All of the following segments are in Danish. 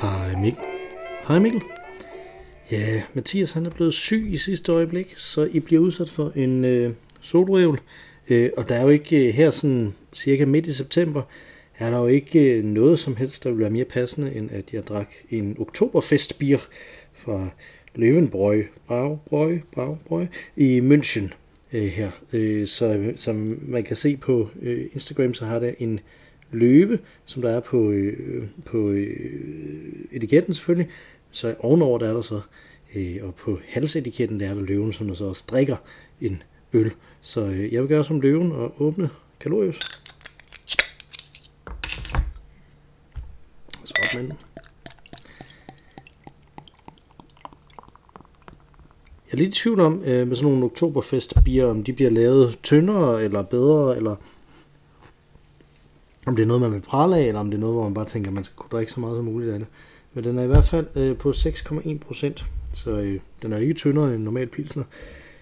Hej Mikkel. Hej Mikkel. Ja, Mathias han er blevet syg i sidste øjeblik, så I bliver udsat for en øh, solrevl. Øh, og der er jo ikke øh, her sådan cirka midt i september, er der jo ikke øh, noget som helst, der vil være mere passende, end at jeg drak en oktoberfestbier fra Løvenbrøg, Braubrøg, Braubrøg i München øh, her. Øh, så øh, som man kan se på øh, Instagram, så har der en løve, som der er på, øh, på øh, etiketten selvfølgelig. Så ovenover der er der så, øh, og på halsetiketten der er der løven, som der så også drikker en øl. Så øh, jeg vil gøre som løven og åbne kalorius. Så op med den. Jeg er lidt i tvivl om, øh, med sådan nogle oktoberfest bier, om de bliver lavet tyndere eller bedre, eller om det er noget, man vil prale af, eller om det er noget, hvor man bare tænker, at man skal kunne drikke så meget som muligt af det. Men den er i hvert fald øh, på 6,1 procent, så øh, den er ikke tyndere end normal pilsner,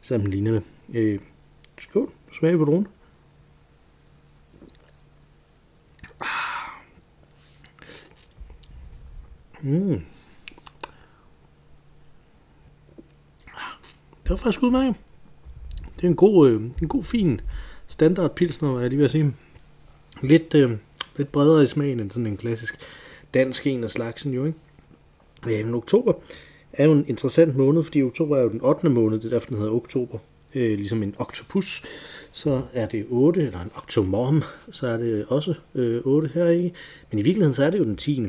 selvom den ligner det. Øh, skål, smag på dronen. Ah. Mm. Ah. Det var faktisk udmærket. Det er en god, øh, en god fin standard pilsner, hvad jeg lige vil sige. Lidt, øh, lidt bredere i smagen end sådan en klassisk dansk en af slagsen jo, ikke? Øh, men oktober er jo en interessant måned, fordi oktober er jo den 8. måned, det er derfor, den hedder oktober. Øh, ligesom en oktopus, så er det 8, eller en oktomorm, så er det også øh, 8 her, ikke? Men i virkeligheden, så er det jo den 10.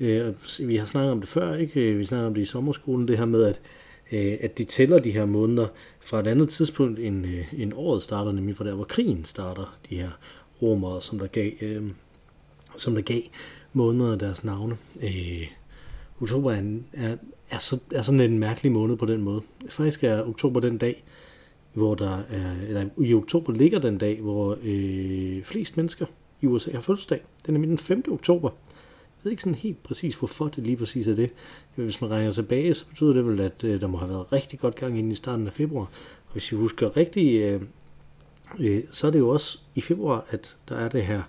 Øh, vi har snakket om det før, ikke? Vi snakker om det i sommerskolen, det her med, at, øh, at de tæller de her måneder fra et andet tidspunkt, end, øh, end året starter, nemlig fra der, hvor krigen starter, de her romere, som der gav, øh, som der gav måneder deres navne. Øh, oktober er, er, er, så, er sådan en mærkelig måned på den måde. Faktisk er oktober den dag, hvor der er, eller i oktober ligger den dag, hvor øh, flest mennesker i USA har fødselsdag. Den er den 5. oktober. Jeg ved ikke sådan helt præcis, hvorfor det lige præcis er det. Hvis man regner tilbage, så betyder det vel, at øh, der må have været rigtig godt gang inden i starten af februar. Og hvis I husker rigtigt, øh, øh, så er det jo også i februar, at der er det her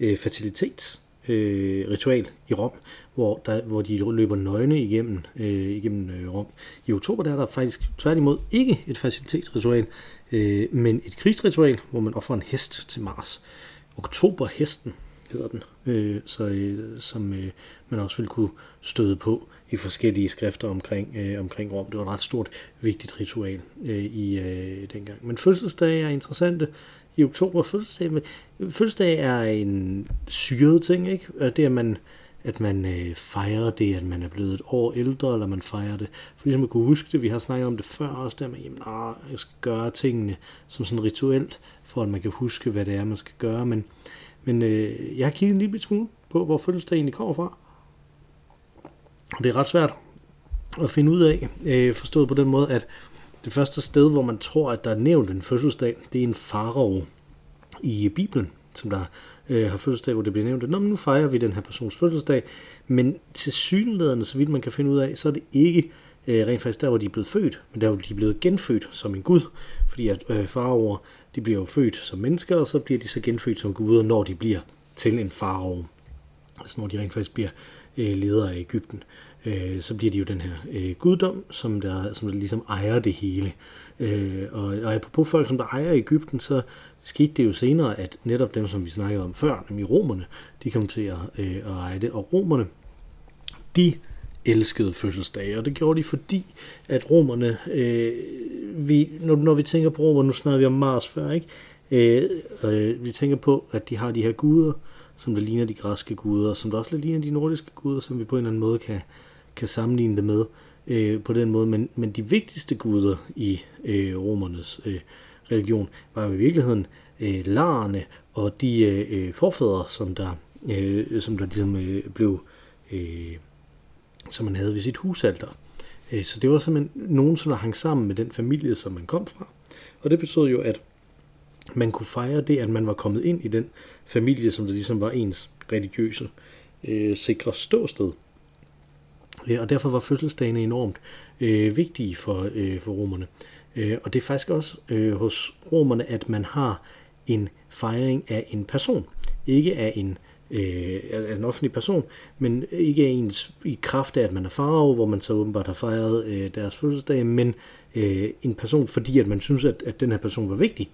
øh, fertilitets øh, ritual i Rom, hvor, der, hvor de løber nøgne igennem, øh, igennem øh, Rom. I oktober der er der faktisk tværtimod ikke et facilitetsritual, øh, men et krigsritual, hvor man offrer en hest til Mars. Oktoberhesten hedder den, øh, så, øh, som øh, man også ville kunne støde på i forskellige skrifter omkring, øh, omkring Rom. Det var et ret stort, vigtigt ritual øh, i øh, dengang. Men fødselsdage er interessante i oktober. Fødselsdag, fødselsdag er en syret ting, ikke? Øh, det er, at man, at man øh, fejrer det, at man er blevet et år ældre, eller man fejrer det. For ligesom at kunne huske det, vi har snakket om det før også, der med, jamen, ah, jeg skal gøre tingene som sådan rituelt, for at man kan huske, hvad det er, man skal gøre. Men, men øh, jeg har kigget en lille smule på, hvor fødselsdag egentlig kommer fra. Og det er ret svært at finde ud af, øh, forstået på den måde, at det første sted, hvor man tror, at der er nævnt en fødselsdag, det er en farao i Bibelen, som der øh, har fødselsdag, hvor det bliver nævnt, Nå, men nu fejrer vi den her persons fødselsdag, men til synligheden, så vidt man kan finde ud af, så er det ikke øh, rent faktisk der, hvor de er blevet født, men der, hvor de er blevet genfødt som en gud, fordi at øh, faraoer, de bliver jo født som mennesker, og så bliver de så genfødt som guder, når de bliver til en farao. Altså når de rent faktisk bliver øh, ledere af Ægypten øh, så bliver de jo den her øh, guddom, som der, som der ligesom ejer det hele. Øh, og, og apropos folk, som der ejer Ægypten, så skete det jo senere, at netop dem, som vi snakkede om før, nemlig romerne, de kom til at, øh, at eje det. Og romerne, de elskede fødselsdage, og det gjorde de, fordi at romerne, øh, vi, når, når vi tænker på romer, nu snakker vi om Mars før, ikke? Øh, øh, vi tænker på, at de har de her guder, som der ligner de græske guder, som der også lidt ligner de nordiske guder, som vi på en eller anden måde kan, kan sammenligne det med øh, på den måde. Men, men de vigtigste guder i øh, romernes øh, religion var jo i virkeligheden øh, larerne og de øh, øh forfædre, som der, øh, som der ligesom øh, blev, øh, som man havde ved sit husalter. Øh, så det var simpelthen nogen, som hang sammen med den familie, som man kom fra. Og det betød jo, at man kunne fejre det, at man var kommet ind i den familie, som der ligesom var ens religiøse øh, sikre ståsted. Og derfor var fødselsdagene enormt øh, vigtige for, øh, for romerne. Øh, og det er faktisk også øh, hos romerne, at man har en fejring af en person. Ikke af en øh, er en offentlig person, men ikke ens i kraft af, at man er farve, hvor man så åbenbart har fejret øh, deres fødselsdag, men øh, en person, fordi at man synes, at, at den her person var vigtig,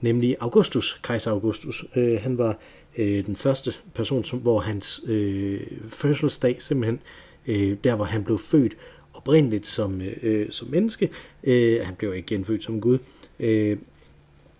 nemlig Augustus, kejser Augustus. Øh, han var øh, den første person, som, hvor hans øh, fødselsdag simpelthen, øh, der hvor han blev født oprindeligt som, øh, som menneske, øh, han blev ikke genfødt som Gud, øh,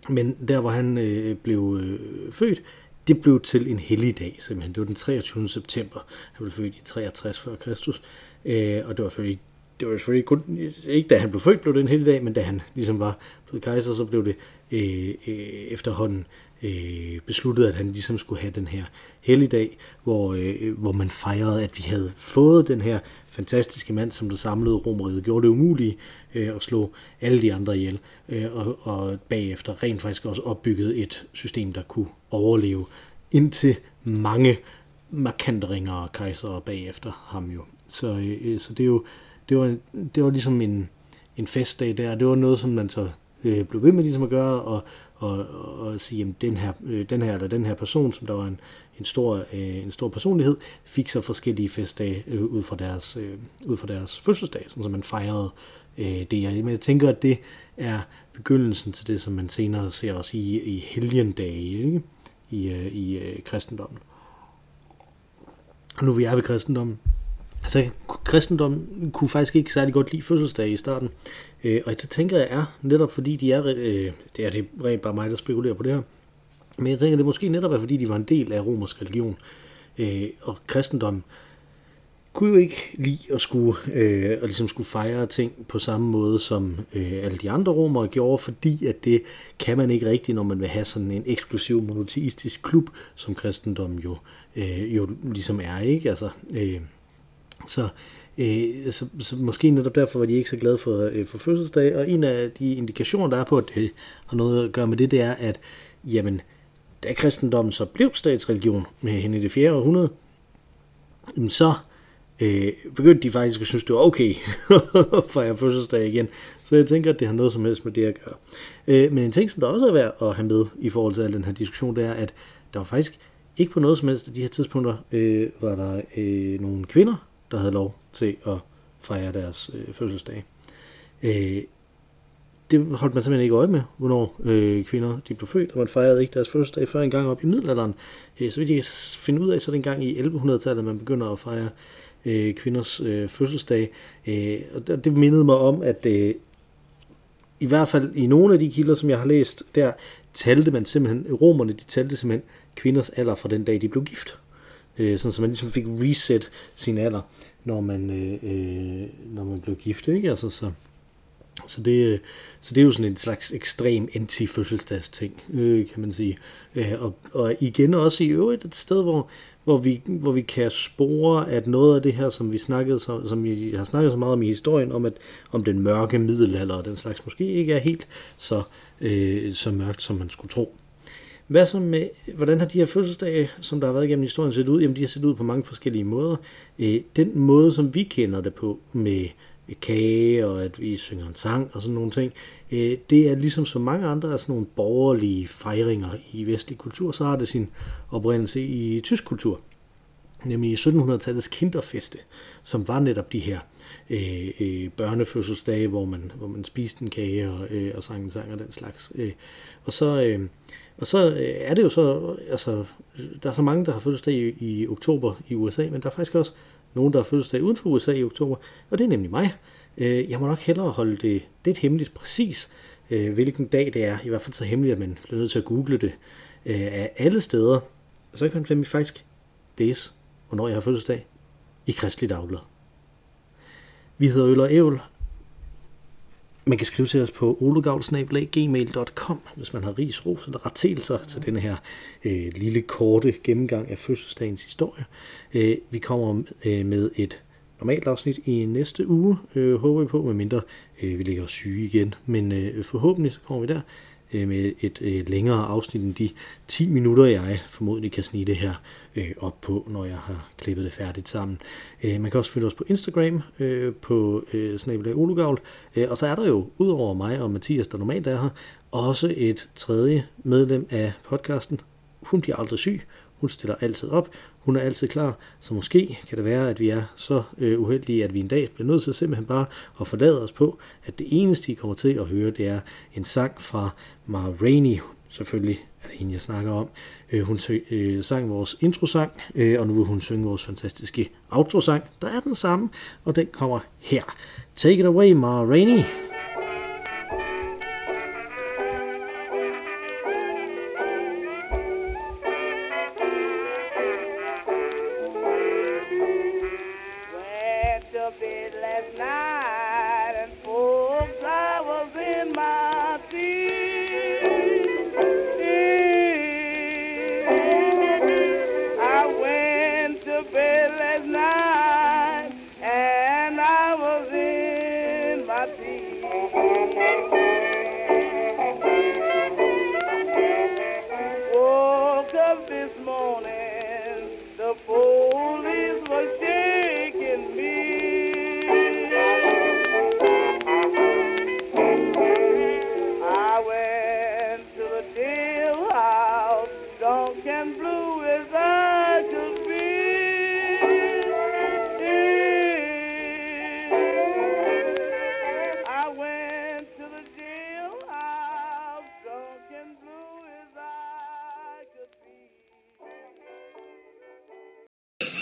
men der hvor han øh, blev øh, født, det blev til en hellig dag simpelthen. Det var den 23. september. Han blev født i 63 før Kristus. Øh, og det var selvfølgelig det var selvfølgelig kun, ikke da han blev født, blev det en hellig dag, men da han ligesom var blevet kejser, så blev det øh, øh, efterhånden øh, besluttet, at han ligesom skulle have den her helligdag, hvor, øh, hvor man fejrede, at vi havde fået den her fantastiske mand, som der samlede romeriet, gjorde det umuligt øh, at slå alle de andre ihjel, øh, og, og bagefter rent faktisk også opbyggede et system, der kunne overleve indtil mange markante ringere kejsere bagefter ham jo. Så, øh, så det, er jo, det, var, det var ligesom en, en festdag der, det var noget, som man så øh, blev ved med ligesom at gøre, og, og, og sige, at den her, øh, den her eller den her person, som der var en, en, stor, øh, en stor personlighed, fik så forskellige festdage øh, ud, fra deres, øh, ud fra deres fødselsdag, sådan så man fejrede øh, det. Men jeg tænker, at det er begyndelsen til det, som man senere ser også i, i helgendage ikke? i, øh, i øh, kristendommen. Og nu vi er ved kristendommen, Altså, kristendommen kunne faktisk ikke særlig godt lide fødselsdage i starten. Øh, og det tænker jeg er netop fordi de er, øh, det er det rent bare mig, der spekulerer på det her. Men jeg tænker, det måske netop er fordi de var en del af romersk religion. Øh, og kristendommen kunne jo ikke lide at skulle, øh, at ligesom skulle fejre ting på samme måde, som øh, alle de andre romere gjorde, fordi at det kan man ikke rigtigt, når man vil have sådan en eksklusiv monoteistisk klub, som kristendommen jo, øh, jo ligesom er, ikke? Altså, øh, så, øh, så, så måske netop derfor var de ikke så glade for, øh, for fødselsdag, og en af de indikationer, der er på, at det har noget at gøre med det, det er, at jamen, da kristendommen så blev statsreligion med hende i det 4. århundrede, så øh, begyndte de faktisk at synes, det var okay at fejre fødselsdag igen. Så jeg tænker, at det har noget som helst med det at gøre. Øh, men en ting, som der også er værd at have med i forhold til al den her diskussion, det er, at der var faktisk ikke på noget som helst af de her tidspunkter, øh, var der øh, nogle kvinder, der havde lov til at fejre deres øh, fødselsdag. Øh, det holdt man simpelthen ikke øje med, hvornår øh, kvinder de blev født, og man fejrede ikke deres fødselsdag før en gang op i middelalderen. Øh, så vidt jeg kan finde ud af, så er det en gang i 1100-tallet, man begynder at fejre øh, kvinders øh, fødselsdag. Øh, og det, det mindede mig om, at øh, i hvert fald i nogle af de kilder, som jeg har læst, der talte man simpelthen, romerne de talte simpelthen kvinders alder fra den dag, de blev gift øh, sådan så man ligesom fik reset sin alder, når man, øh, øh når man blev gift, ikke? Altså, så, så, det, øh, så det er jo sådan en slags ekstrem anti-fødselsdags-ting, øh, kan man sige. Øh, og, og igen også i øvrigt et sted, hvor, hvor, vi, hvor vi kan spore, at noget af det her, som vi snakkede, så, som vi har snakket så meget om i historien, om, at, om den mørke middelalder og den slags, måske ikke er helt så, øh, så mørkt, som man skulle tro. Hvad så med, hvordan har de her fødselsdage, som der har været igennem historien, set ud? Jamen, de har set ud på mange forskellige måder. Øh, den måde, som vi kender det på, med kage og at vi synger en sang og sådan nogle ting, øh, det er ligesom så mange andre af sådan nogle borgerlige fejringer i vestlig kultur, så har det sin oprindelse i tysk kultur nemlig i 1700-tallets kinderfeste, som var netop de her øh, øh, børnefødselsdage, hvor man, hvor man spiste en kage og, øh, og sang en sang og den slags. Øh, og så, øh, og så øh, er det jo så, altså, der er så mange, der har fødselsdag i, i oktober i USA, men der er faktisk også nogen, der har fødselsdag uden for USA i oktober, og det er nemlig mig. Øh, jeg må nok hellere holde det lidt hemmeligt præcis, øh, hvilken dag det er. I hvert fald så hemmeligt, at man bliver nødt til at google det af alle steder. Og så kan man nemlig faktisk læse, hvornår jeg har fødselsdag i Kristelig Dagblad. Vi hedder Øl og Ævl, man kan skrive til os på olegavl.gmail.com, hvis man har ris, ros eller rettelser til den her øh, lille korte gennemgang af fødselsdagens historie. Øh, vi kommer øh, med et normalt afsnit i næste uge, øh, håber vi på, medmindre øh, vi ligger syge igen. Men øh, forhåbentlig så kommer vi der øh, med et øh, længere afsnit end de 10 minutter, jeg formodentlig kan snige det her øh, op på, når jeg har klippet det færdigt sammen. Øh, man kan også følge os på Instagram øh, på øh, snabelag Olugavl, øh, og så er der jo, udover mig og Mathias, der normalt er her, også et tredje medlem af podcasten. Hun bliver aldrig syg. Hun stiller altid op. Hun er altid klar. Så måske kan det være, at vi er så øh, uheldige, at vi en dag bliver nødt til simpelthen bare at forlade os på, at det eneste, I kommer til at høre, det er en sang fra Ma Rainey. Selvfølgelig er det hende, jeg snakker om. Øh, hun øh, sang vores introsang, øh, og nu vil hun synge vores fantastiske outro-sang, Der er den samme, og den kommer her. Take it away, Ma Rainey.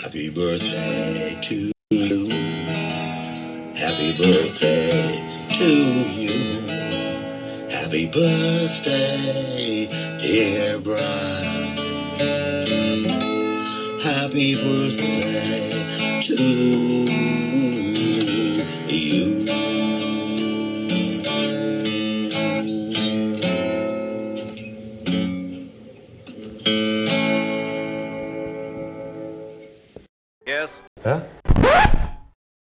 Happy birthday to you. Happy birthday to you. Happy birthday, dear Brian. Happy birthday to you.